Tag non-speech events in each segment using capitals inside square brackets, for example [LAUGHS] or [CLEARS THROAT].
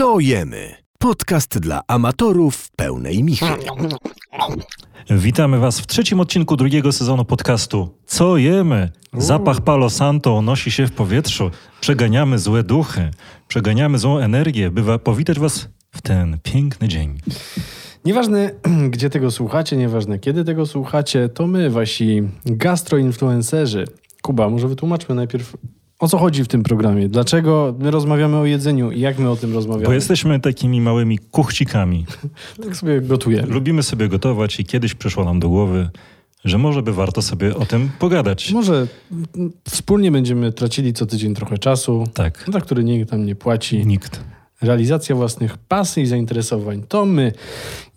Co jemy? Podcast dla amatorów pełnej michy. Witamy Was w trzecim odcinku drugiego sezonu podcastu. Co jemy? Zapach Palo Santo nosi się w powietrzu. Przeganiamy złe duchy, przeganiamy złą energię, bywa powitać Was w ten piękny dzień. Nieważne, [CLEARS THROAT] gdzie tego słuchacie, nieważne, kiedy tego słuchacie, to my, wasi gastroinfluencerzy. Kuba, może wytłumaczmy najpierw, o co chodzi w tym programie. Dlaczego my rozmawiamy o jedzeniu i jak my o tym rozmawiamy? Bo jesteśmy takimi małymi kuchcikami. [LAUGHS] Tak sobie gotujemy. Lubimy sobie gotować i kiedyś przyszło nam do głowy, że może by warto sobie o tym pogadać. Może wspólnie będziemy tracili co tydzień trochę czasu, Tak. za który nikt nam nie płaci. Nikt. Realizacja własnych pasji i zainteresowań to my.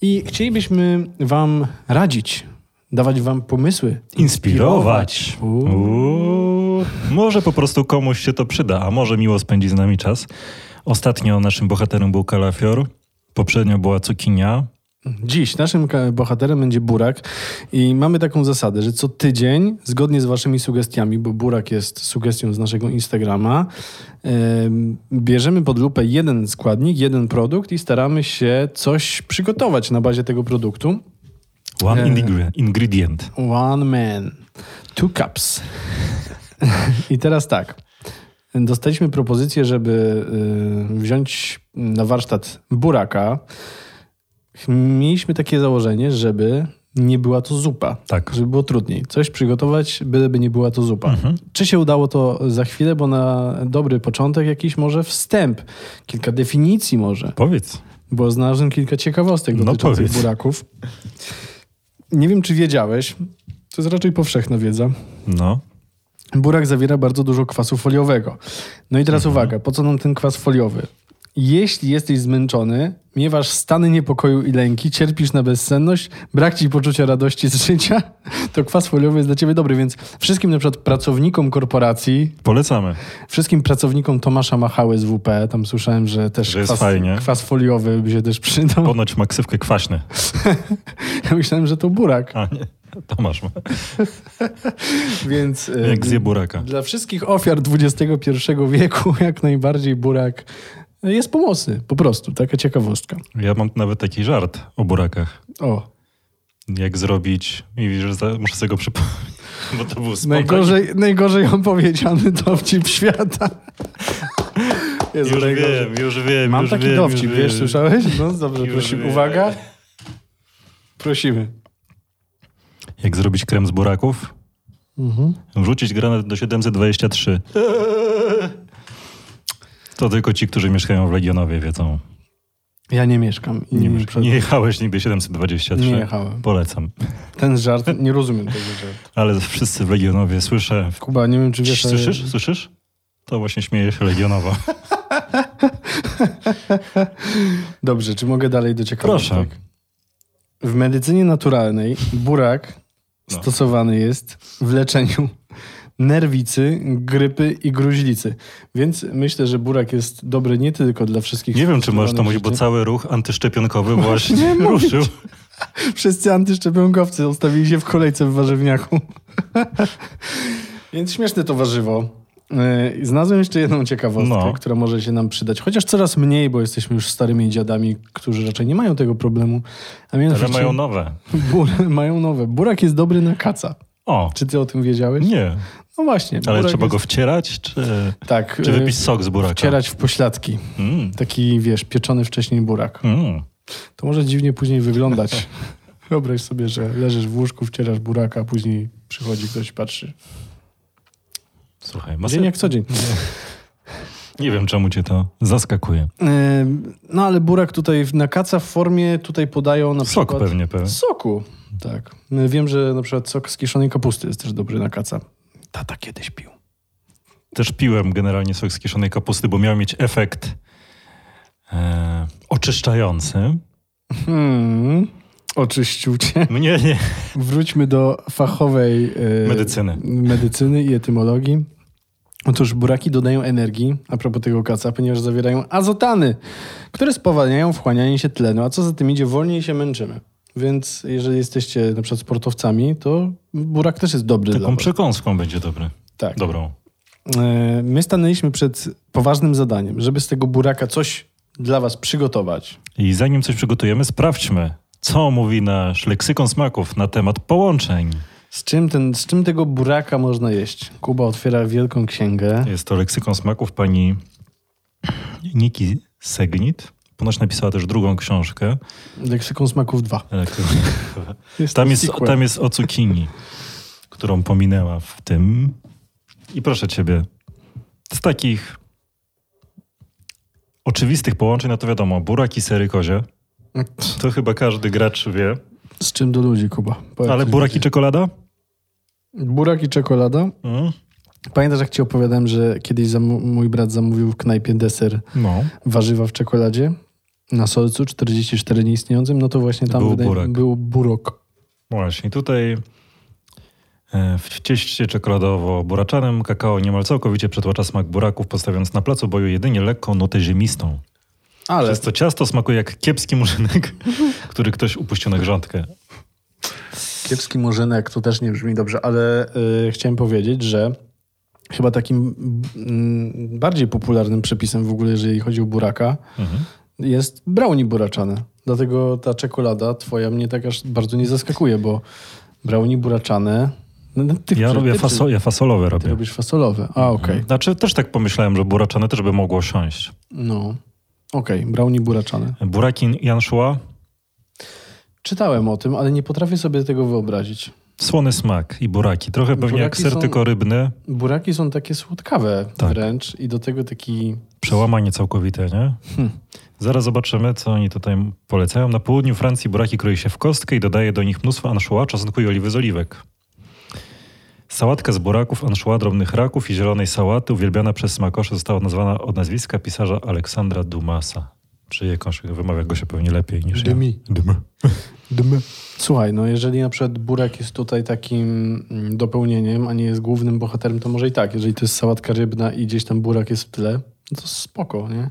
I chcielibyśmy wam radzić, dawać wam pomysły. Inspirować. Uuu. Uuu. Może po prostu komuś się to przyda, a może miło spędzi z nami czas. Ostatnio naszym bohaterem był kalafior, poprzednio była cukinia. Dziś naszym bohaterem będzie Burak i mamy taką zasadę, że co tydzień, zgodnie z waszymi sugestiami, bo Burak jest sugestią z naszego Instagrama, em, bierzemy pod lupę jeden składnik, jeden produkt i staramy się coś przygotować na bazie tego produktu. One E. ingre- ingredient. One man, two cups. I teraz tak. Dostaliśmy propozycję, żeby y, wziąć na warsztat buraka. Mieliśmy takie założenie, żeby nie była to zupa. Tak. Żeby było trudniej. Coś przygotować, byleby nie była to zupa. Mhm. Czy się udało to za chwilę, bo na dobry początek jakiś może wstęp, kilka definicji może, Powiedz. bo znalazłem kilka ciekawostek No dotyczących powiedz. buraków. Nie wiem, czy wiedziałeś, to jest raczej powszechna wiedza. No. Burak zawiera bardzo dużo kwasu foliowego. No i teraz uwaga, po co nam ten kwas foliowy? Jeśli jesteś zmęczony, miewasz stany niepokoju i lęki, cierpisz na bezsenność, brak ci poczucia radości z życia, to kwas foliowy jest dla ciebie dobry. Więc wszystkim na przykład pracownikom korporacji, Polecamy. wszystkim pracownikom Tomasza Machały z WP, tam słyszałem, że też Że kwas, kwas foliowy by się też przydał. Ponoć ma ksywkę kwaśny. [LAUGHS] Ja myślałem, że to burak. A nie, Tomasz ma. [LAUGHS] Więc e, Jak zje buraka. Dla wszystkich ofiar XXI wieku [LAUGHS] jak najbardziej burak jest pomocny, po prostu, taka ciekawostka. Ja mam nawet taki żart o burakach. O, Jak zrobić... I muszę sobie go przypomnieć. [LAUGHS] Bo to był najgorzej, najgorzej opowiedziany dowcip świata. Jest Już najgorzej. wiem, już wiem, Mam już taki wiem, dowcip, wiesz, wiem. słyszałeś? No dobrze, Już prosimy. Uwaga. Prosimy. Jak zrobić krem z buraków? Mhm. Wrzucić granat do 723. To tylko ci, którzy mieszkają w Legionowie wiedzą. Ja nie mieszkam. Nie, nie, jechałeś nigdy 723? Nie jechałem. Polecam. Ten żart, nie rozumiem tego żartu. [LAUGHS] Ale wszyscy w Legionowie słyszę. Kuba, nie wiem, czy wiesz... ale- Słyszysz? Słyszysz? To właśnie śmieje się Legionowa. [LAUGHS] Dobrze, czy mogę dalej do ciekawostek? Proszę. W medycynie naturalnej burak No. stosowany jest w leczeniu nerwicy, grypy i gruźlicy. Więc myślę, że burak jest dobry nie tylko dla wszystkich... Nie wiem, czy możesz to mówić, bo cały ruch antyszczepionkowy [LAUGHS] właśnie mówić. ruszył. [LAUGHS] Wszyscy antyszczepionkowcy ustawili się w kolejce w warzywniaku. [LAUGHS] Więc śmieszne to warzywo. Yy, Znalazłem jeszcze jedną ciekawostkę, No. która może się nam przydać. Chociaż coraz mniej, bo jesteśmy już starymi dziadami, którzy raczej nie mają tego problemu. A Ale mianowicie mają nowe. [LAUGHS] bur- mają nowe. Burak jest dobry na kaca. O, Czy ty o tym wiedziałeś? nie. No właśnie. Ale trzeba jest... go wcierać, czy, Tak. czy yy, wypić sok z buraka? Wcierać w pośladki. Mm, Taki, wiesz, pieczony wcześniej burak. mm. To może dziwnie później wyglądać. [LAUGHS] Wyobraź sobie, że leżysz w łóżku, wcierasz buraka, a później przychodzi ktoś i patrzy. Słuchaj, Dzień masy... jak co dzień. [LAUGHS] nie wiem, czemu cię to zaskakuje. No ale burak tutaj na kaca w formie tutaj podają na Sok przykład... pewnie pełen. Soku, tak. Wiem, że na przykład sok z kiszonej kapusty jest też dobry na kaca. Tata kiedyś pił. Też piłem generalnie sok z kiszonej kapusty, bo miał mieć efekt e, oczyszczający. Hmm. Oczyścił cię. Mnie nie. Wróćmy do fachowej e, Medycyny. medycyny i etymologii. Otóż buraki dodają energii, a propos tego kaca, ponieważ zawierają azotany, które spowalniają wchłanianie się tlenu, a co za tym idzie, wolniej się męczymy. Więc jeżeli jesteście na przykład sportowcami, to burak też jest dobry dla Taką was. przekąską będzie dobry. Tak. Dobrą. E, My stanęliśmy przed poważnym zadaniem, żeby z tego buraka coś dla Was przygotować. I zanim coś przygotujemy, sprawdźmy, co mówi nasz leksykon smaków na temat połączeń. Z czym, ten, z czym tego buraka można jeść? Kuba otwiera wielką księgę. Jest to leksykon smaków pani Niki Segnit. Ponoć napisała też drugą książkę. Leksykon smaków 2. Jest Tam jest, tam jest o cukinii, którą pominęła w tym. I proszę ciebie, z takich oczywistych połączeń, no to wiadomo, burak i sery kozie. To chyba każdy gracz wie. Z czym do ludzi, Kuba? Ale burak i czekolada? Burak i czekolada. Mm. Pamiętasz, jak ci opowiadałem, że kiedyś mój brat zamówił w knajpie deser No. warzywa w czekoladzie na solcu 44 nieistniejącym? No to właśnie tam Był wydaje- burak. był burok. Właśnie, tutaj e, w cieście czekoladowo-buraczanym kakao niemal całkowicie przetłacza smak buraków, postawiając na placu boju jedynie lekką nutę ziemistą. Ale Przez to ciasto smakuje jak kiepski murzynek, [LAUGHS] który ktoś upuścił na grządkę. Kiepski murzynek to też nie brzmi dobrze, ale y, chciałem powiedzieć, że chyba takim mm, bardziej popularnym przepisem w ogóle, jeżeli chodzi o buraka, Mhm. jest brownie buraczane. Dlatego ta czekolada twoja mnie tak aż bardzo nie zaskakuje, bo brownie buraczane... No, no, ty, Ja ty, robię ty, faso, ja fasolowe Ty robię. robisz fasolowe. A, okej. Znaczy też tak pomyślałem, że buraczane też by mogło siąść. No. Okej, brownie buraczane. Burakin Janszua, Czytałem o tym, ale nie potrafię sobie tego wyobrazić. słony smak i buraki. Trochę pewnie jak Buraki ser, są- tylko rybny. Buraki są takie słodkawe Tak. wręcz i do tego taki... Przełamanie całkowite, nie? Hmm. Zaraz zobaczymy, co oni tutaj polecają. Na południu Francji buraki kroi się w kostkę i dodaje do nich mnóstwo anchois, czosnku i oliwy z oliwek. Sałatka z buraków, anchois, drobnych raków i zielonej sałaty uwielbiana przez smakosze została nazwana od nazwiska pisarza Aleksandra Dumasa. Czy jakąś wymawia go się pewnie lepiej niż Demi. ja. Demi. Dm. Słuchaj, no jeżeli na przykład burak jest tutaj takim mm, dopełnieniem, a nie jest głównym bohaterem, to może i tak. Jeżeli to jest sałatka rybna i gdzieś tam burak jest w tle, no to spoko, nie?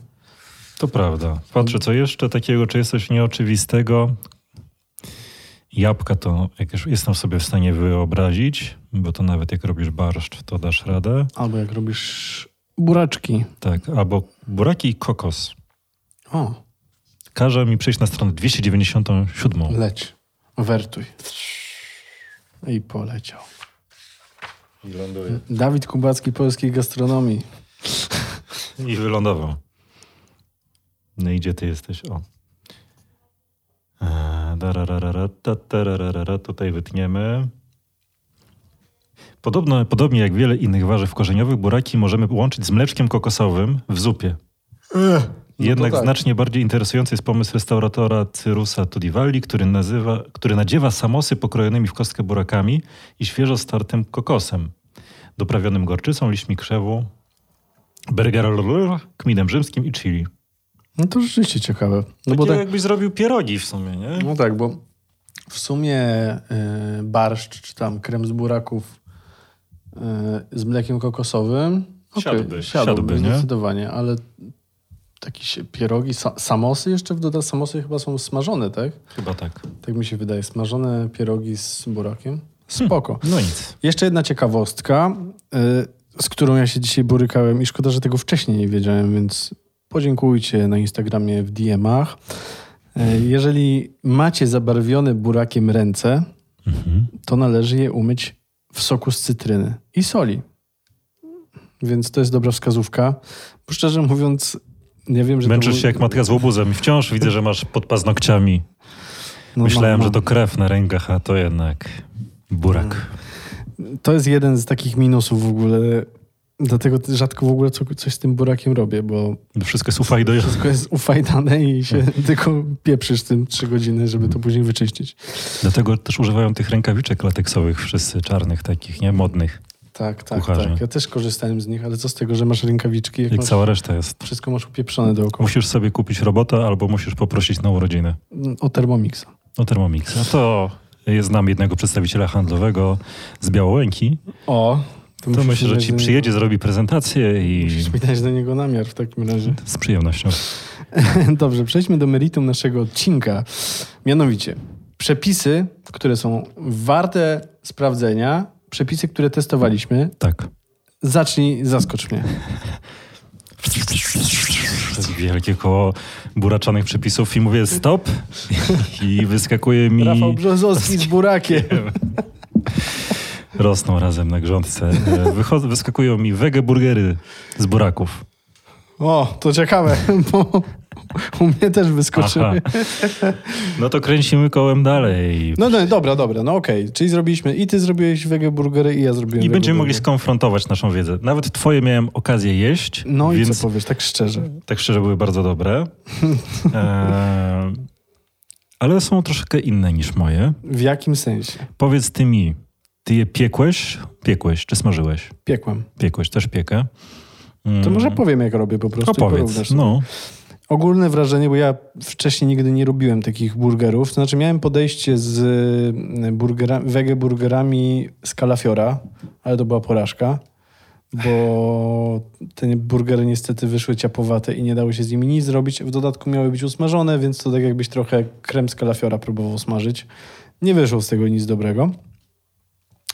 To prawda. Patrzę, co jeszcze takiego, czy jest coś nieoczywistego. Jabłka to jak już jestem sobie w stanie wyobrazić, bo to nawet jak robisz barszcz, to dasz radę. Albo jak robisz buraczki. Tak, albo buraki i kokos. O, Każe mi przejść na stronę 297. leć. Wertuj. I poleciał. I ląduje. Dawid Kubacki polskiej gastronomii. I wylądował. No i gdzie ty jesteś? O. Tutaj wytniemy. Podobno, podobnie jak wiele innych warzyw korzeniowych, buraki możemy łączyć z mleczkiem kokosowym w zupie. Jednak tak. znacznie bardziej interesujący jest pomysł restauratora Cyrusa Tudivalli, który, nazywa, który nadziewa samosy pokrojonymi w kostkę burakami i świeżo startym kokosem, doprawionym gorczycą, liśćmi krzewu, bergerolur, kminem rzymskim i chili. No to rzeczywiście ciekawe. No No bo tak, jakbyś zrobił pierogi w sumie, nie? no tak, bo w sumie y, barszcz czy tam krem z buraków y, z mlekiem kokosowym okej, Siadłby, siadłby, siadłby, nie? zdecydowanie, ale takie się, pierogi, sa, samosy jeszcze w dodatku, samosy chyba są smażone, tak? Chyba tak. Tak mi się wydaje, smażone pierogi z burakiem. Spoko. No nic. Jeszcze jedna ciekawostka, y, z którą ja się dzisiaj borykałem i szkoda, że tego wcześniej nie wiedziałem, więc podziękujcie na Instagramie w DM-ach. Y, Jeżeli macie zabarwione burakiem ręce, Mhm. to należy je umyć w soku z cytryny i soli. Więc to jest dobra wskazówka. Bo szczerze mówiąc, nie wiem, Męczysz był- się jak matka z łobuzem i wciąż widzę, że masz pod paznokciami. No, Myślałem, mam, że to mam. krew na rękach, a to jednak burak. To jest jeden z takich minusów w ogóle. Dlatego rzadko w ogóle co, coś z tym burakiem robię, bo Wszystko jest ufaj do wszystko jest ufajdane i się tylko pieprzysz tym trzy godziny, żeby to później wyczyścić. Dlatego też używają tych rękawiczek lateksowych, wszyscy czarnych takich, nie? Modnych. Tak, tak, Kucharze. tak. Ja też korzystałem z nich, ale co z tego, że masz rękawiczki, jak Jak masz, cała reszta jest. wszystko masz upieprzone dookoła. Musisz sobie kupić robota albo musisz poprosić na urodziny. O Thermomixa. O Thermomix. A to jest znam jednego przedstawiciela handlowego z Białołęki. O, To musisz myślę, że ci przyjedzie, niego- zrobi prezentację i Musisz mi dać do niego namiar w takim razie. z przyjemnością. [LAUGHS] Dobrze, przejdźmy do meritum naszego odcinka. Mianowicie, przepisy, które są warte sprawdzenia, przepisy, które testowaliśmy. Tak. Zacznij, zaskocz mnie. Wielkie koło buraczanych przepisów i mówię stop i wyskakuje mi... Rafał Brzozowski z burakiem. Rosną razem na grządce. E, Wychodzą, wyskakują mi wege burgery z buraków. O, to ciekawe, bo u mnie też wyskoczyły. Aha. No to kręcimy kołem dalej. No, no dobra, dobra, no okej. Czyli zrobiliśmy i ty zrobiłeś wege burgery i ja zrobiłem I będziemy mogli skonfrontować naszą wiedzę. Nawet twoje miałem okazję jeść, No i co powiesz, tak szczerze. tak szczerze były bardzo dobre. [LAUGHS] E, ale są troszkę inne niż moje. W jakim sensie? Powiedz ty mi, ty je piekłeś? Piekłeś czy smażyłeś? Piekłem. Piekłeś, też piekę. Mm. To może powiem, jak robię po prostu. Opowiedz. No, Ogólne wrażenie, bo ja wcześniej nigdy nie robiłem takich burgerów. To znaczy miałem podejście z y, burgera, wege burgerami z kalafiora, ale to była porażka, bo te burgery niestety wyszły ciapowate i nie dało się z nimi nic zrobić. W dodatku miały być usmażone, więc to tak jakbyś trochę krem z kalafiora próbował smażyć. Nie wyszło z tego nic dobrego.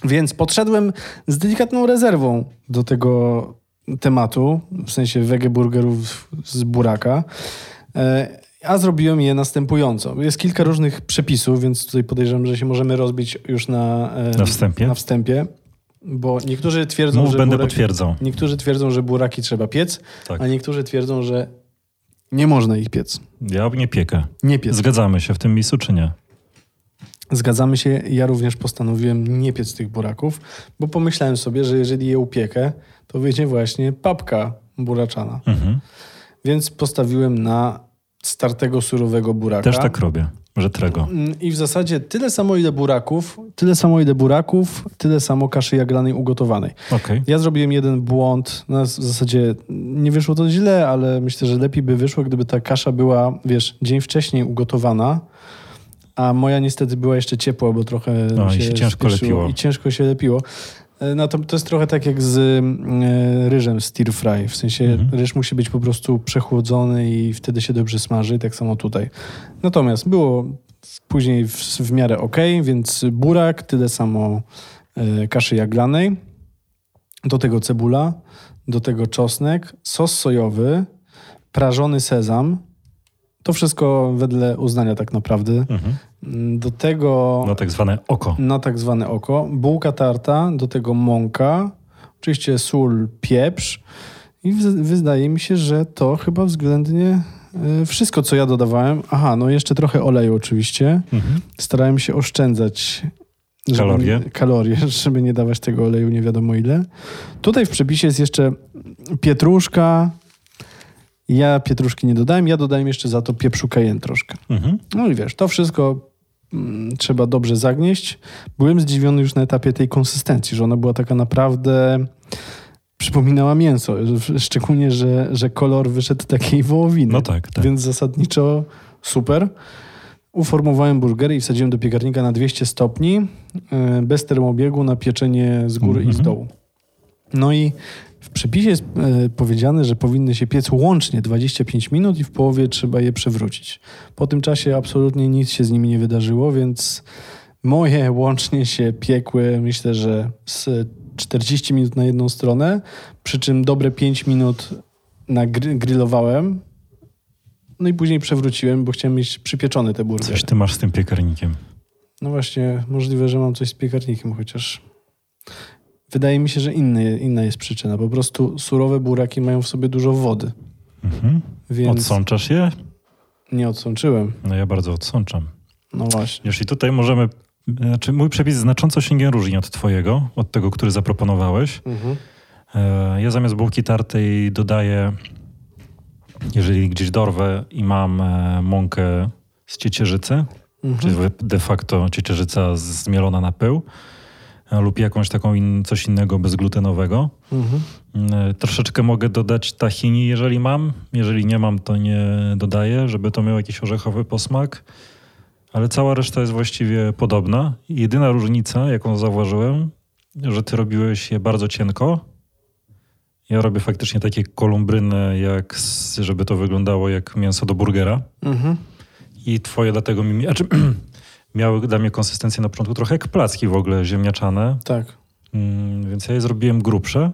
Więc podszedłem z delikatną rezerwą do tego tematu, w sensie wege burgerów z buraka. E, A zrobiłem je następująco. Jest kilka różnych przepisów, więc tutaj podejrzewam, że się możemy rozbić już na, e, Na wstępie? Na wstępie bo niektórzy twierdzą, mów, że będę buraki, potwierdzał. niektórzy twierdzą, że buraki trzeba piec, Tak. a niektórzy twierdzą, że nie można ich piec. Ja nie piekę. Nie piec. Zgadzamy się w tym miejscu, czy nie? Zgadzamy się, ja również postanowiłem nie piec tych buraków, bo pomyślałem sobie, że jeżeli je upiekę, to wyjdzie właśnie papka buraczana. Mhm. Więc postawiłem na startego surowego buraka. Też tak robię, że trego. Mm, I w zasadzie tyle samo ile buraków, tyle samo ile buraków, tyle samo kaszy jaglanej ugotowanej. Okej. Ja zrobiłem jeden błąd, no w zasadzie nie wyszło to źle, ale myślę, że lepiej by wyszło, gdyby ta kasza była, wiesz, dzień wcześniej ugotowana, a moja niestety była jeszcze ciepła, bo trochę No, i się, się ciężko lepiło. I ciężko się lepiło. E, No to, to jest trochę tak jak z e, ryżem stir fry, w sensie Mhm. ryż musi być po prostu przechłodzony i wtedy się dobrze smaży, tak samo tutaj. Natomiast było później w, w miarę ok, więc burak, tyle samo e, kaszy jaglanej, do tego cebula, do tego czosnek, sos sojowy, prażony sezam. To wszystko wedle uznania tak naprawdę. Mhm. Do tego No tak zwane oko. na tak zwane oko, bułka tarta, do tego mąka, oczywiście sól, pieprz i wydaje mi się, że to chyba względnie y, wszystko, co ja dodawałem. Aha, no jeszcze trochę oleju oczywiście. Mhm. Starałem się oszczędzać żeby Kalorie. Kalorie, [LAUGHS] żeby nie dawać tego oleju nie wiadomo ile. Tutaj w przepisie jest jeszcze pietruszka. Ja pietruszki nie dodałem, ja dodałem jeszcze za to pieprzu cayenne troszkę. Mhm. No i wiesz, to wszystko mm, trzeba dobrze zagnieść. Byłem zdziwiony już na etapie tej konsystencji, że ona była taka naprawdę przypominała mięso. Szczególnie, że, że kolor wyszedł takiej [LAUGHS] wołowiny. No tak, tak. Więc zasadniczo super. Uformowałem burgery i wsadziłem do piekarnika na 200 stopni, e, bez termobiegu, na pieczenie z góry i z Mhm. dołu. No i w przepisie jest e, powiedziane, że powinny się piec łącznie 25 minut i w połowie trzeba je przewrócić. Po tym czasie absolutnie nic się z nimi nie wydarzyło, więc moje [LAUGHS] łącznie się piekły, myślę, że z 40 minut na jedną stronę, przy czym dobre 5 minut na grillowałem, no i później przewróciłem, bo chciałem mieć przypieczone te burgery. Coś ty masz z tym piekarnikiem. No właśnie, możliwe, że mam coś z piekarnikiem, chociaż wydaje mi się, że inny, inna jest przyczyna. Po prostu surowe buraki mają w sobie dużo wody, Mhm. więc Odsączasz je? nie odsączyłem. No ja bardzo odsączam. No właśnie. Jeśli tutaj możemy... Znaczy mój przepis znacząco się nie różni od twojego, od tego, który zaproponowałeś. E, Ja zamiast bułki tartej dodaję, jeżeli gdzieś dorwę i mam e, mąkę z ciecierzycy, Mhm. czyli de facto ciecierzyca zmielona na pył, lub jakąś taką in, coś innego bezglutenowego. Mhm. E, Troszeczkę mogę dodać tahini, jeżeli mam. Jeżeli nie mam, to nie dodaję, żeby to miał jakiś orzechowy posmak. Ale cała reszta jest właściwie podobna. Jedyna różnica, jaką zauważyłem, że ty robiłeś je bardzo cienko. Ja robię faktycznie takie kolumbryny, jak, żeby to wyglądało jak mięso do burgera. Mhm. I twoje dlatego mi, [CLEARS THROAT] znaczy, miały dla mnie konsystencję na początku trochę jak placki w ogóle ziemniaczane. Tak. Mm, więc ja je zrobiłem grubsze.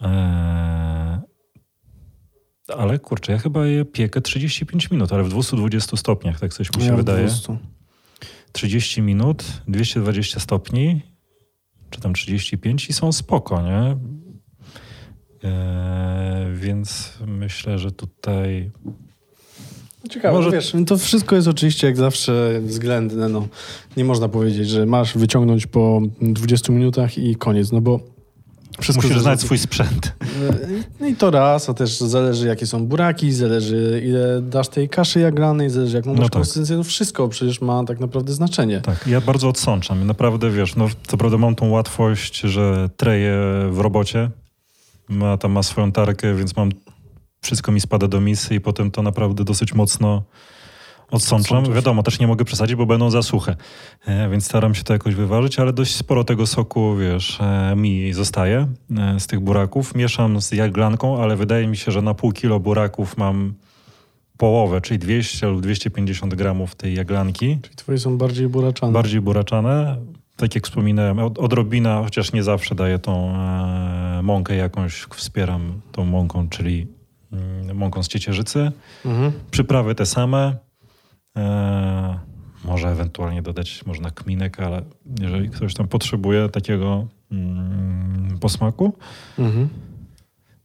Eee, Ale kurczę, ja chyba je piekę 35 minut, ale w 220 stopniach, tak coś mi się Ja wydaje. 200. 30 minut, 220 stopni, czy tam 35 i są spoko, nie? Eee, więc myślę, że tutaj Ciekawe, Może- wiesz, to wszystko jest oczywiście jak zawsze względne. No. Nie można powiedzieć, że masz wyciągnąć po 20 minutach i koniec, no bo wszystko musisz znać swój sprzęt. No i to raz, a też zależy jakie są buraki, zależy ile dasz tej kaszy jaglanej, zależy jaką masz No tak. konsystencję, no wszystko przecież ma tak naprawdę znaczenie. Tak, ja bardzo odsączam. Naprawdę, wiesz, no co prawda mam tą łatwość, że treję w robocie, ma, tam ma swoją tarkę, więc mam, wszystko mi spada do misy i potem to naprawdę dosyć mocno odsączam. Wiadomo, też nie mogę przesadzić, bo będą za suche, e, więc staram się to jakoś wyważyć, ale dość sporo tego soku, wiesz, e, mi zostaje e, z tych buraków. Mieszam z jaglanką, ale wydaje mi się, że na pół kilo buraków mam połowę, czyli 200 lub 250 gramów tej jaglanki Czyli twoje są bardziej buraczane. bardziej buraczane. Tak jak wspominałem, od, odrobina, chociaż nie zawsze daję tą e, mąkę jakąś, wspieram tą mąką, czyli mąką z ciecierzycy. Mhm. Przyprawy te same. E, może ewentualnie dodać można kminek, ale jeżeli ktoś tam potrzebuje takiego mm, posmaku. Mhm.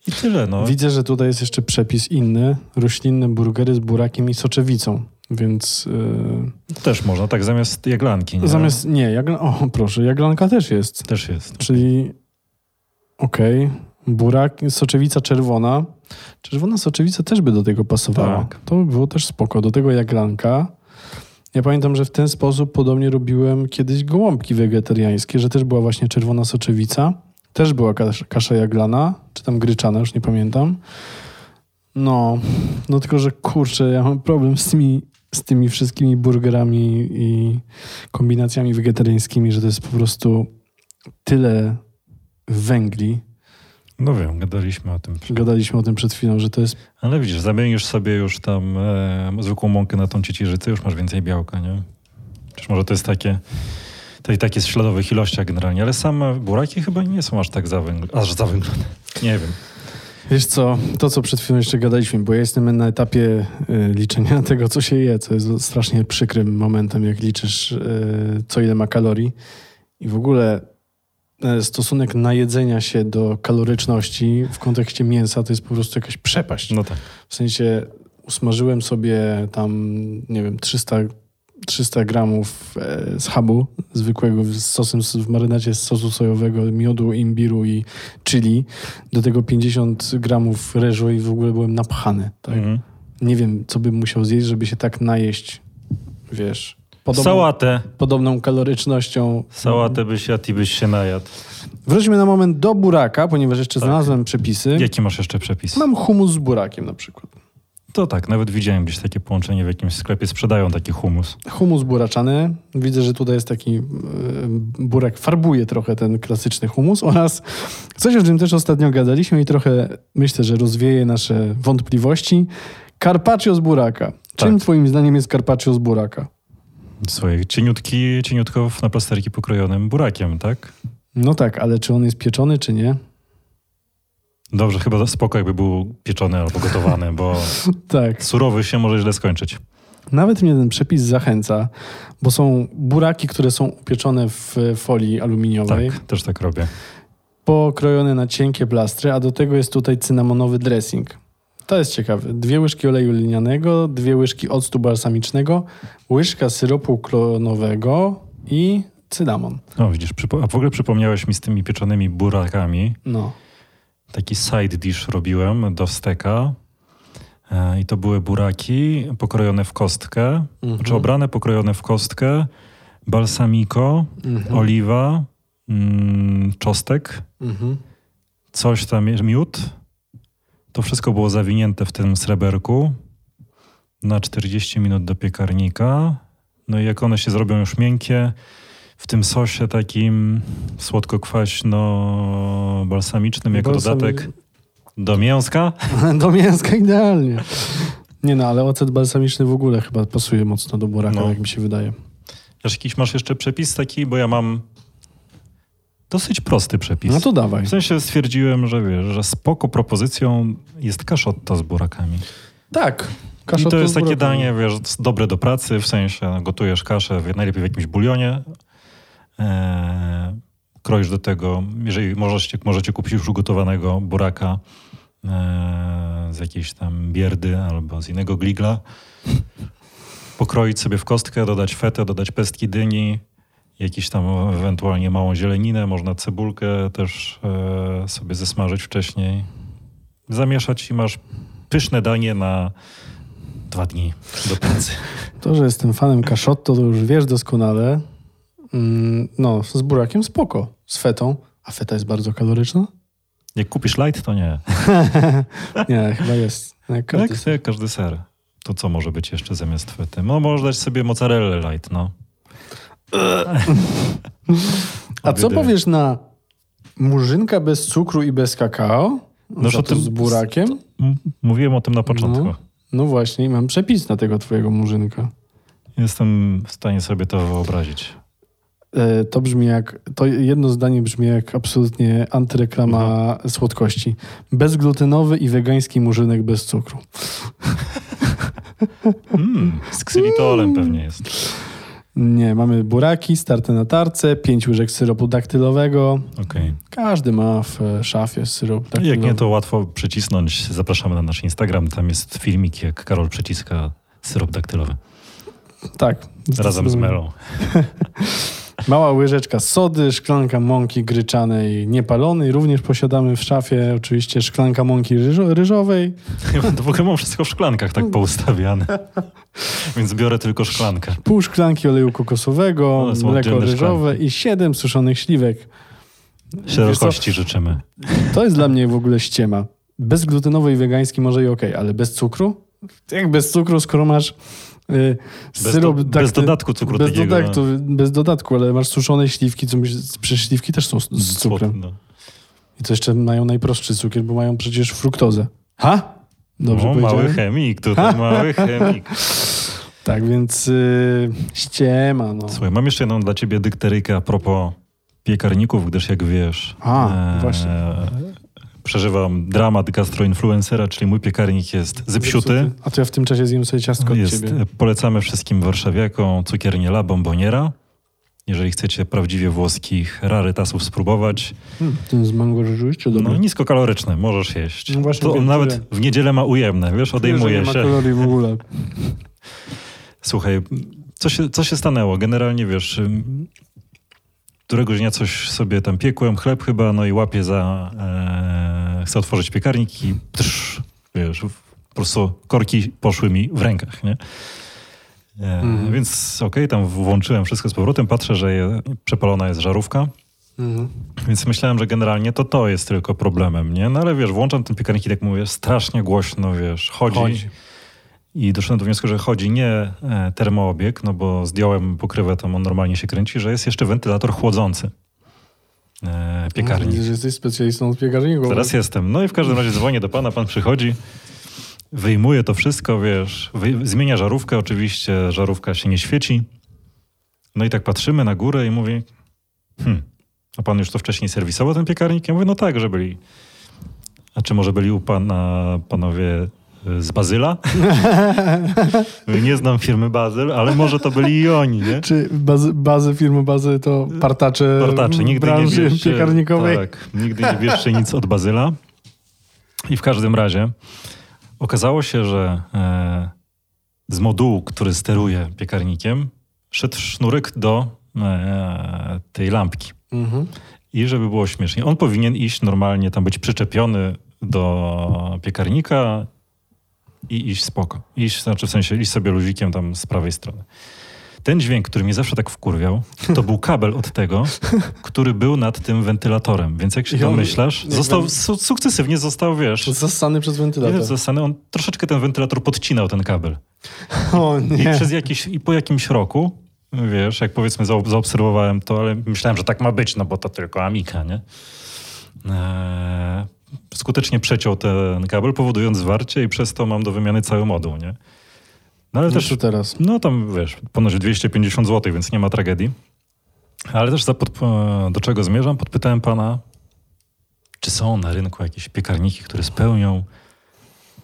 I tyle, no. Widzę, że tutaj jest jeszcze przepis inny. Roślinne burgery z burakiem i soczewicą. Więc yy, Też można, tak zamiast jaglanki. Nie? zamiast. Nie, jagla... o proszę, jaglanka też jest. Też jest. Czyli okej, burak, soczewica czerwona. Czerwona soczewica też by do tego pasowała. Tak. To by było też spoko. Do tego jaglanka. Ja pamiętam, że w ten sposób podobnie robiłem kiedyś gołąbki wegetariańskie, że też była właśnie czerwona soczewica. Też była kasza, kasza jaglana, czy tam gryczana, już nie pamiętam. No, no tylko, że kurczę, ja mam problem z tymi, z tymi wszystkimi burgerami i kombinacjami wegetariańskimi, że to jest po prostu tyle węgli. No wiem, gadaliśmy o tym. Gadaliśmy o tym przed chwilą, że to jest Ale widzisz, zamienisz sobie już tam e, zwykłą mąkę na tą ciecierzycę, już masz więcej białka, nie? Czyż może to jest takie, to i takie w śladowych ilościach generalnie, ale same buraki chyba nie są aż tak zawęglone. Aż zawęglone. Nie wiem. Wiesz co, to co przed chwilą jeszcze gadaliśmy, bo ja jestem na etapie y, liczenia [LAUGHS] tego, co się je, co jest strasznie przykrym momentem, jak liczysz, y, co ile ma kalorii. I w ogóle stosunek najedzenia się do kaloryczności w kontekście mięsa to jest po prostu jakaś przepaść. No tak. W sensie usmażyłem sobie tam, nie wiem, 300, 300 gramów e, schabu zwykłego z sosem w marynacie z sosu sojowego, miodu, imbiru i chili. Do tego 50 gramów ryżu i w ogóle byłem napchany. Tak? Mhm. Nie wiem, co bym musiał zjeść, żeby się tak najeść, wiesz, podobną, Sałatę. podobną kalorycznością. Sałatę byś jadł i byś się najadł. Wróćmy na moment do buraka, ponieważ jeszcze Tak. znalazłem przepisy. Jaki masz jeszcze przepis? Mam humus z burakiem na przykład. To tak, nawet widziałem gdzieś takie połączenie w jakimś sklepie, sprzedają taki humus. Humus buraczany. Widzę, że tutaj jest taki e, burak, farbuje trochę ten klasyczny humus oraz coś, o czym też ostatnio gadaliśmy i trochę myślę, że rozwieje nasze wątpliwości. Carpaccio z buraka. Czym Tak. twoim zdaniem jest carpaccio z buraka? Słuchaj, cieniutki, cieniutko na plasterki pokrojonym burakiem, tak? No tak, ale czy on jest pieczony, czy nie? Dobrze, chyba spoko jakby był pieczony albo gotowany, bo [LAUGHS] Tak. surowy się może źle skończyć. Nawet mnie ten przepis zachęca, bo są buraki, które są upieczone w folii aluminiowej. Tak, też tak robię. pokrojone na cienkie plastry, a do tego jest tutaj cynamonowy dressing. To jest ciekawe. Dwie łyżki oleju linianego, dwie łyżki octu balsamicznego, łyżka syropu klonowego i cynamon. No widzisz, a w ogóle przypomniałeś mi z tymi pieczonymi burakami. No. Taki side dish robiłem do steka. E, I to były buraki pokrojone w kostkę, Mhm. znaczy obrane, pokrojone w kostkę, balsamico, Mhm. oliwa, mm, czostek, Mhm. coś tam, miód. To wszystko było zawinięte w tym sreberku na 40 minut do piekarnika. No i jak one się zrobią już miękkie, w tym sosie takim słodko-kwaśno-balsamicznym jako Balsami- dodatek do mięska. [LAUGHS] Do mięska idealnie. Nie no, ale ocet balsamiczny w ogóle chyba pasuje mocno do buraka, No. jak mi się wydaje. Jakiś masz jeszcze przepis taki? Bo ja mam dosyć prosty przepis. No to dawaj. W sensie stwierdziłem, że wiesz, że spoko propozycją jest kaszotto z burakami. Tak. I to jest takie danie, wiesz, dobre do pracy, w sensie no, gotujesz kaszę, w- najlepiej w jakimś bulionie. E, kroisz do tego, jeżeli możecie, możecie kupić już ugotowanego buraka e, z jakiejś tam bierdy albo z innego gligla. Pokroić sobie w kostkę, dodać fetę, dodać pestki dyni, jakiś tam ewentualnie małą zieleninę, można cebulkę też e, sobie zesmażyć wcześniej. Zamieszać i masz pyszne danie na dwa dni do pracy. [LAUGHS] To, że jestem fanem kaszotto, to już wiesz doskonale. Mm, No, z burakiem spoko. Z fetą. A feta jest bardzo kaloryczna? Jak kupisz light, to nie. [LAUGHS] Nie, chyba jest. Jak każdy Jak, jak każdy ser. To co może być jeszcze zamiast fety? No możesz dać sobie mozzarellę light, no. A co powiesz na murzynka bez cukru i bez kakao? No, Za to tym- z burakiem? Mówiłem o tym na początku. No. No właśnie, mam przepis na tego twojego murzynka. Jestem w stanie sobie to wyobrazić. E, To brzmi jak, to jedno zdanie brzmi jak absolutnie antyreklama Mhm. słodkości. Bezglutenowy i wegański murzynek bez cukru. [LAUGHS] Mm, z ksylitolem pewnie jest. Nie, mamy buraki, starte na tarce, pięć łyżek syropu daktylowego. Okej. Każdy ma w e, szafie syrop daktylowy. Jak nie, to łatwo przycisnąć. Zapraszamy na nasz Instagram. Tam jest filmik, jak Karol przyciska syrop daktylowy. Tak. Razem z melą. [LAUGHS] Mała łyżeczka sody, szklanka mąki gryczanej niepalonej. Również posiadamy w szafie oczywiście szklanka mąki ryżo- ryżowej. [LAUGHS] To w ogóle mam wszystko w szklankach tak poustawiane. [LAUGHS] Więc biorę tylko szklankę. pół szklanki oleju kokosowego, są mleko ryżowe szklanki. i siedem suszonych śliwek. Szerokości życzymy. To jest dla mnie w ogóle ściema. Bezglutenowy i wegański może i okej, ale bez cukru? Jak bez cukru, skoro masz Bez, syrop... do, bez dakty- dodatku cukru bez takiego. dodatku, bez dodatku, ale masz suszone śliwki, co przecież śliwki też są z, z cukrem. Słod- no. I to jeszcze mają najprostszy cukier, bo mają przecież fruktozę. Ha? Dobrze o, powiedziałem? mały chemik, tutaj [LAUGHS] mały chemik. Tak, więc y, ściema, no. Słuchaj, mam jeszcze jedną dla ciebie dykteryjkę a propos piekarników, gdyż jak wiesz, A, właśnie. Przeżywam dramat gastroinfluencera, czyli mój piekarnik jest zepsuty. A to ja w tym czasie zjem sobie ciastko od Jest, ciebie. e, polecamy wszystkim warszawiakom cukiernię La Bomboniera. Jeżeli chcecie prawdziwie włoskich rarytasów spróbować, Hmm, ten z mango rzeczywiście dobry. no niskokaloryczne, możesz jeść. No właśnie to nawet w niedzielę ma ujemne, wiesz, Czuję, odejmuje nie ma się. kalorii w ogóle. [LAUGHS] Słuchaj, co się, co się stanęło? Generalnie wiesz, któregoś dnia coś sobie tam piekłem, chleb chyba, no i łapię za... E, chcę otworzyć piekarnik i psz, wiesz, po prostu korki poszły mi w rękach, nie? E, Mhm. Więc okej, tam włączyłem wszystko z powrotem, patrzę, że je, przepalona jest żarówka, Mhm. więc myślałem, że generalnie to to jest tylko problemem, nie? No ale wiesz, włączam ten piekarnik i tak mówię, strasznie głośno, wiesz, chodzi. Chodzi. I doszedłem do wniosku, że chodzi nie e, termoobieg, no bo zdjąłem pokrywę, tam on normalnie się kręci, że jest jeszcze wentylator chłodzący. E, piekarnik. Widzę, że jesteś specjalistą od piekarników. Teraz jestem. No i w każdym razie dzwonię do pana, pan przychodzi, wyjmuje to wszystko, wiesz, wyj- zmienia żarówkę, oczywiście żarówka się nie świeci. No i tak patrzymy na górę i mówi, hm, a pan już to wcześniej serwisował ten piekarnik? Ja mówię, no tak, że byli. A czy może byli u pana panowie z Bazyla? [LAUGHS] Nie znam firmy Bazyl, ale może to byli i oni, nie? Czy bazy, bazy firmy bazy to partacze, Partacze, nigdy nie branży bierzcie, piekarnikowej? Tak, nigdy nie bierzcie nic od Bazyla. I w każdym razie okazało się, że e, z modułu, który steruje piekarnikiem, szedł sznurek do e, tej lampki. Mhm. I żeby było śmiesznie, on powinien iść normalnie, tam być przyczepiony do piekarnika i iść spoko. Iść, znaczy w sensie iść sobie luzikiem tam z prawej strony. Ten dźwięk, który mnie zawsze tak wkurwiał, to był kabel od tego, [LAUGHS] który był nad tym wentylatorem. Więc jak się I domyślasz, został, su sukcesywnie został, wiesz, Zasany przez wentylator. nie zasany, on troszeczkę ten wentylator podcinał ten kabel. [LAUGHS] O I, nie. przez jakiś, I po jakimś roku, wiesz, jak powiedzmy za, zaobserwowałem to, ale myślałem, że tak ma być, no bo to tylko Amika, nie? Eee, skutecznie przeciął ten kabel, powodując zwarcie i przez to mam do wymiany cały moduł, nie? No ale No też, teraz. no tam wiesz, ponoć 250 zł, więc nie ma tragedii. Ale też za pod, do czego zmierzam? Podpytałem pana, czy są na rynku jakieś piekarniki, które spełnią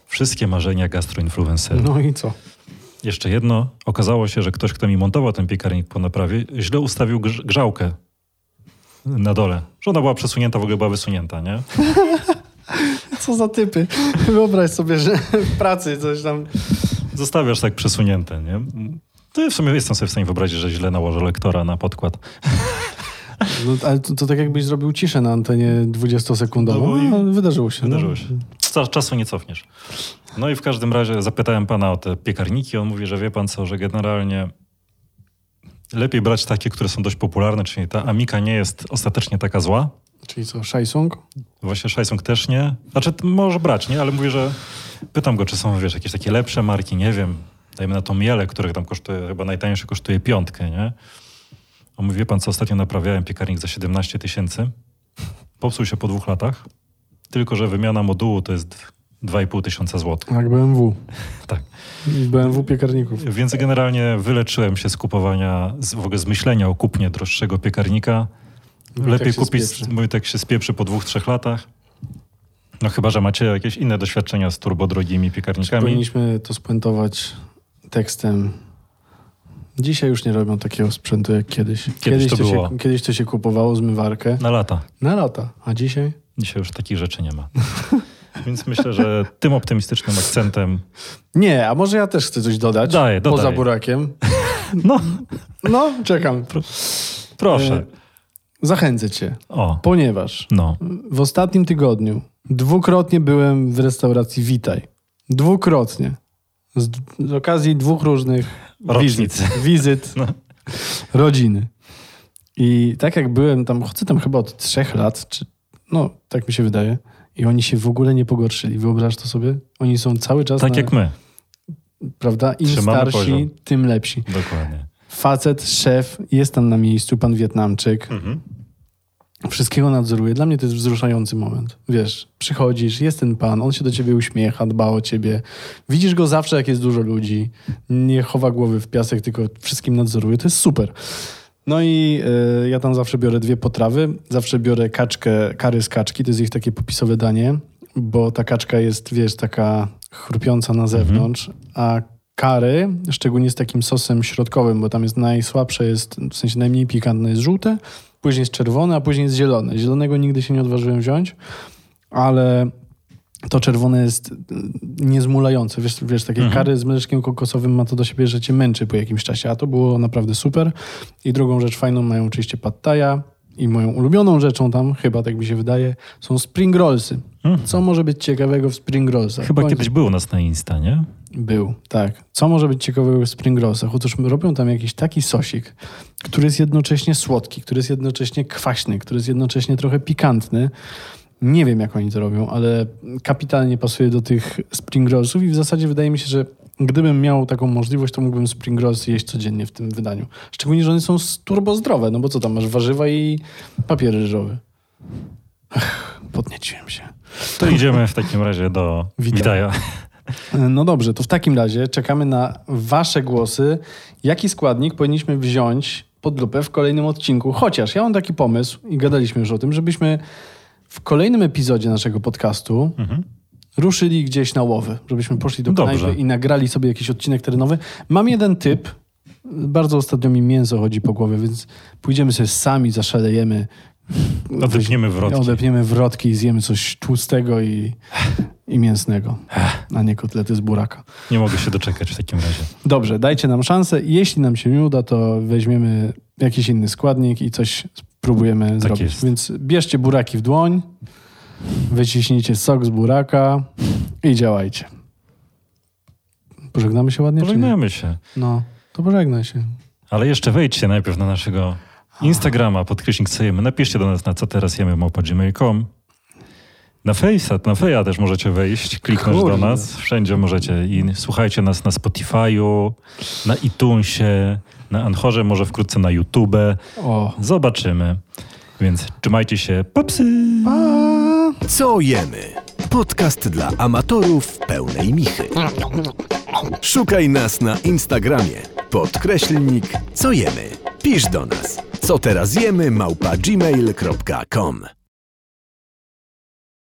wszystkie marzenia gastroinfluencerów. No i co? Jeszcze jedno. Okazało się, że ktoś, kto mi montował ten piekarnik po naprawie, źle ustawił grz- grzałkę na dole. Że ona była przesunięta, w ogóle była wysunięta, nie? [LAUGHS] Co za typy? Wyobraź sobie, że w pracy coś tam... Zostawiasz tak przesunięte, nie? To ja w sumie jestem sobie w stanie wyobrazić, że źle nałożę lektora na podkład. [LAUGHS] No, ale to, to tak jakbyś zrobił ciszę na antenie 20-sekundową. No No, wydarzyło się. Wydarzyło no. się. Czasu nie cofniesz. No i w każdym razie zapytałem pana o te piekarniki. On mówi, że wie pan co, że generalnie lepiej brać takie, które są dość popularne, czyli ta Amika nie jest ostatecznie taka zła. Czyli co, Shysung? Właśnie Shysung też nie. Znaczy, może brać, nie? Ale mówi, że pytam go, czy są, wiesz, jakieś takie lepsze marki, nie wiem. Dajmy na to miele, które tam kosztuje, chyba najtańsze kosztuje piątkę, nie? On mówi, wie pan co, ostatnio naprawiałem piekarnik za 17 tysięcy. Popsuł się po dwóch latach. Tylko, że wymiana modułu to jest 2,5 tysiąca złotych. Jak BMW. [LAUGHS] Tak. BMW piekarników. Więc generalnie wyleczyłem się z kupowania, z, w ogóle z myślenia o kupnie droższego piekarnika. Lepiej się kupić, spieprzy. mój tak się spieprzy po dwóch, trzech latach. No chyba, że macie jakieś inne doświadczenia z turbodrogimi piekarnikami. Powinniśmy to spuentować tekstem. Dzisiaj już nie robią takiego sprzętu jak kiedyś. Kiedyś to się, było. kiedyś to się kupowało zmywarkę Na lata. na lata, a dzisiaj? Dzisiaj już takich rzeczy nie ma. [LAUGHS] Więc myślę, że tym optymistycznym akcentem. Nie, a może ja też chcę coś dodać? Daj, dodaj. Poza burakiem. [LAUGHS] No, No, czekam. proszę. E, Zachęcę cię, O, ponieważ no. w ostatnim tygodniu dwukrotnie byłem w restauracji Witaj. Dwukrotnie. Z, z okazji dwóch różnych wizyt, wizyt No. rodziny. I tak jak byłem tam, chodzę tam chyba od trzech lat, czy no tak mi się wydaje, i oni się w ogóle nie pogorszyli. Wyobraź to sobie? Oni są cały czas Tak na, jak my. prawda? Im Trzymamy starsi, poziom. tym lepsi. Dokładnie. Facet, szef, jest tam na miejscu, pan Wietnamczyk. Mhm. Wszystkiego nadzoruje. Dla mnie to jest wzruszający moment. Wiesz, przychodzisz, jest ten pan, on się do ciebie uśmiecha, dba o ciebie. Widzisz go zawsze, jak jest dużo ludzi. Nie chowa głowy w piasek, tylko wszystkim nadzoruje. To jest super. No i y, ja tam zawsze biorę dwie potrawy. Zawsze biorę kaczkę, kary z kaczki, to jest ich takie popisowe danie, bo ta kaczka jest, wiesz, taka chrupiąca na zewnątrz, a kary, szczególnie z takim sosem środkowym, bo tam jest najsłabsze, jest, w sensie najmniej pikantne jest żółte, później jest czerwone, a później jest zielone. Zielonego nigdy się nie odważyłem wziąć, ale to czerwone jest mm, niezmulające. Wiesz, wiesz takie Mhm. kary z mleczkiem kokosowym ma to do siebie, że cię męczy po jakimś czasie, a to było naprawdę super. I drugą rzecz fajną mają oczywiście pad thai'a i moją ulubioną rzeczą tam, chyba tak mi się wydaje, są spring rollsy. Mhm. Co może być ciekawego w spring rollsach? Chyba kiedyś był u nas na Insta, nie? był, tak. Co może być ciekawego w spring rollsach? Otóż robią tam jakiś taki sosik, który jest jednocześnie słodki, który jest jednocześnie kwaśny, który jest jednocześnie trochę pikantny. Nie wiem, jak oni to robią, ale kapitalnie pasuje do tych spring rollsów i w zasadzie wydaje mi się, że gdybym miał taką możliwość, to mógłbym spring rollsy jeść codziennie w tym wydaniu. Szczególnie, że one są turbo zdrowe, no bo co tam, masz warzywa i papier ryżowy. Podnieciłem się. To idziemy w takim razie do Witaj. Witaja. No dobrze, to w takim razie czekamy na Wasze głosy. Jaki składnik powinniśmy wziąć pod lupę w kolejnym odcinku? Chociaż ja mam taki pomysł i gadaliśmy już o tym, żebyśmy w kolejnym epizodzie naszego podcastu Mhm. ruszyli gdzieś na łowy, żebyśmy poszli do knajpy i nagrali sobie jakiś odcinek terenowy. Mam jeden typ. Bardzo ostatnio mi mięso chodzi po głowie, więc pójdziemy sobie sami, zaszalejemy. Odepniemy wrotki. Odepniemy wrotki i zjemy coś tłustego i, i mięsnego, a nie kotlety z buraka. Nie mogę się doczekać w takim razie. Dobrze, dajcie nam szansę. Jeśli nam się nie uda, to weźmiemy jakiś inny składnik i coś spróbujemy zrobić. jest. Więc bierzcie buraki w dłoń, wyciśnijcie sok z buraka i działajcie. Pożegnamy się ładnie? Pożegnamy się. No, to pożegnaj się. Ale jeszcze wejdźcie najpierw na naszego Instagrama, podkreśnik co jemy. Napiszcie do nas na co teraz jemy małpa.gmail.com. Na Face'a, na Feja też możecie wejść, kliknąć Kurde. do nas. Wszędzie możecie. I słuchajcie nas na Spotify'u, na iTunesie, na Anchorze, może wkrótce na YouTube. O, Zobaczymy. Więc trzymajcie się. Popsy! pa! Co jemy? Podcast dla amatorów pełnej michy. Szukaj nas na Instagramie. Podkreślnik Co jemy? Pisz do nas. Co teraz jemy małpa gmail.com